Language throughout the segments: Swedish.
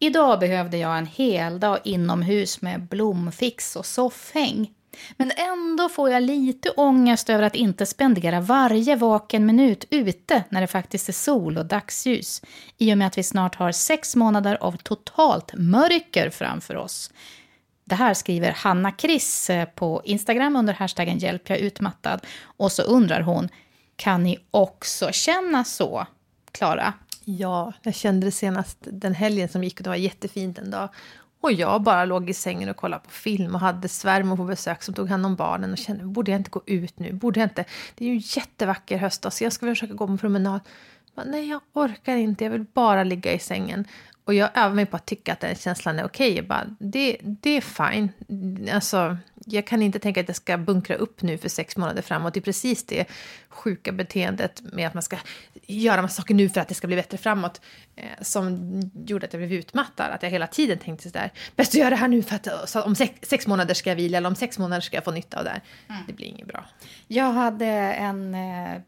Idag behövde jag en hel dag inomhus med blomfix och soffhäng. Men ändå får jag lite ångest över att inte spendera varje vaken minut ute när det faktiskt är sol och dagsljus. I och med att vi snart har sex månader av totalt mörker framför oss. Det här skriver Hanna Kriss eh, på Instagram under hashtaggen hjälp jag utmattad. Och så undrar hon, kan ni också känna så? Klara? Ja, jag kände det senast den helgen som gick och det var jättefint en dag. Och jag bara låg i sängen och kollade på film och hade svärmor på besök som tog hand om barnen och kände, borde jag inte gå ut nu? Borde jag inte? Det är ju en jättevacker höstdag så jag ska försöka gå en promenad. Men, nej, jag orkar inte, jag vill bara ligga i sängen. Och jag övar mig på att tycka att den känslan är okej. Okay. det, det är fine. Alltså, jag kan inte tänka att jag ska bunkra upp nu för sex månader framåt. Det är precis det sjuka beteendet med att man ska göra massa saker nu för att det ska bli bättre framåt eh, som gjorde att jag blev utmattad. Att jag hela tiden tänkte sådär, bäst att göra det här nu för att om sex, sex, månader ska jag vila eller om sex månader ska jag få nytta av det här. Mm. Det blir inget bra. Jag hade en eh,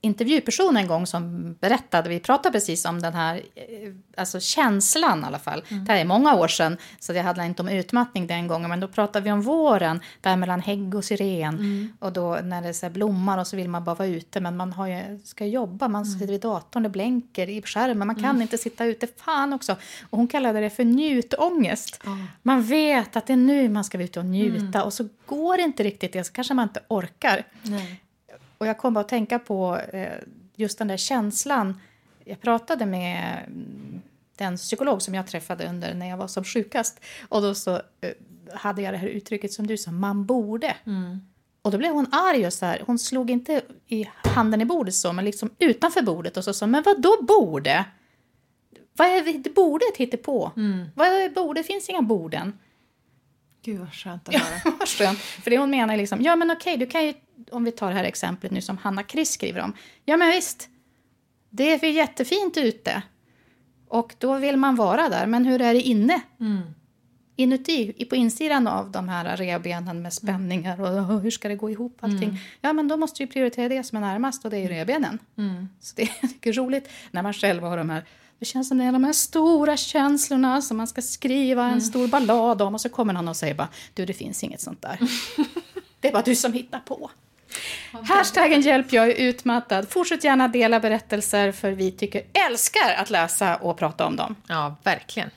intervjuperson en gång som berättade, vi pratade precis om den här eh, alltså känslan i alla fall. Mm. Det här är många år sedan, så det handlar inte om utmattning den gången, men då pratade vi om våren, där mellan hägg och syren. Mm. Och då när det så blommar och så vill man bara vara ute, men man ju, ska jobba, man sitter vid datorn, det blänker i skärmen, man kan mm. inte sitta ute, fan också. Och hon kallade det för njutångest. Oh. Man vet att det är nu man ska vara ute och njuta, mm. och så går det inte riktigt det, så kanske man inte orkar. Nej. Och jag kom bara att tänka på eh, just den där känslan. Jag pratade med mm, den psykolog som jag träffade under när jag var som sjukast. Och då så eh, hade jag det här uttrycket som du sa, man borde. Mm. Och då blev hon arg och så här, hon slog inte i handen i bordet så, men liksom utanför bordet och så sa, men vad då borde? Vad är det bordet hittar på? Mm. Vad är borde? Det finns inga borden. Gud vad skönt att höra. Ja, vad skönt. För det hon menar är liksom, ja men okej, du kan ju om vi tar det här exemplet nu som Hanna Kriss skriver om. Ja, men visst, det är jättefint ute. Och då vill man vara där. Men hur är det inne? Mm. Inuti, på insidan av de här revbenen med spänningar och hur ska det gå ihop allting. Mm. Ja, men då måste vi prioritera det som är närmast och det är ju revbenen. Mm. Så det är roligt när man själv har de här det känns som det är de här stora känslorna som man ska skriva en mm. stor ballad om och så kommer någon och säger bara du det finns inget sånt där. det är bara du som hittar på. Hashtaggen hjälp, jag är utmattad. Fortsätt gärna dela berättelser för vi tycker älskar att läsa och prata om dem. Ja, verkligen.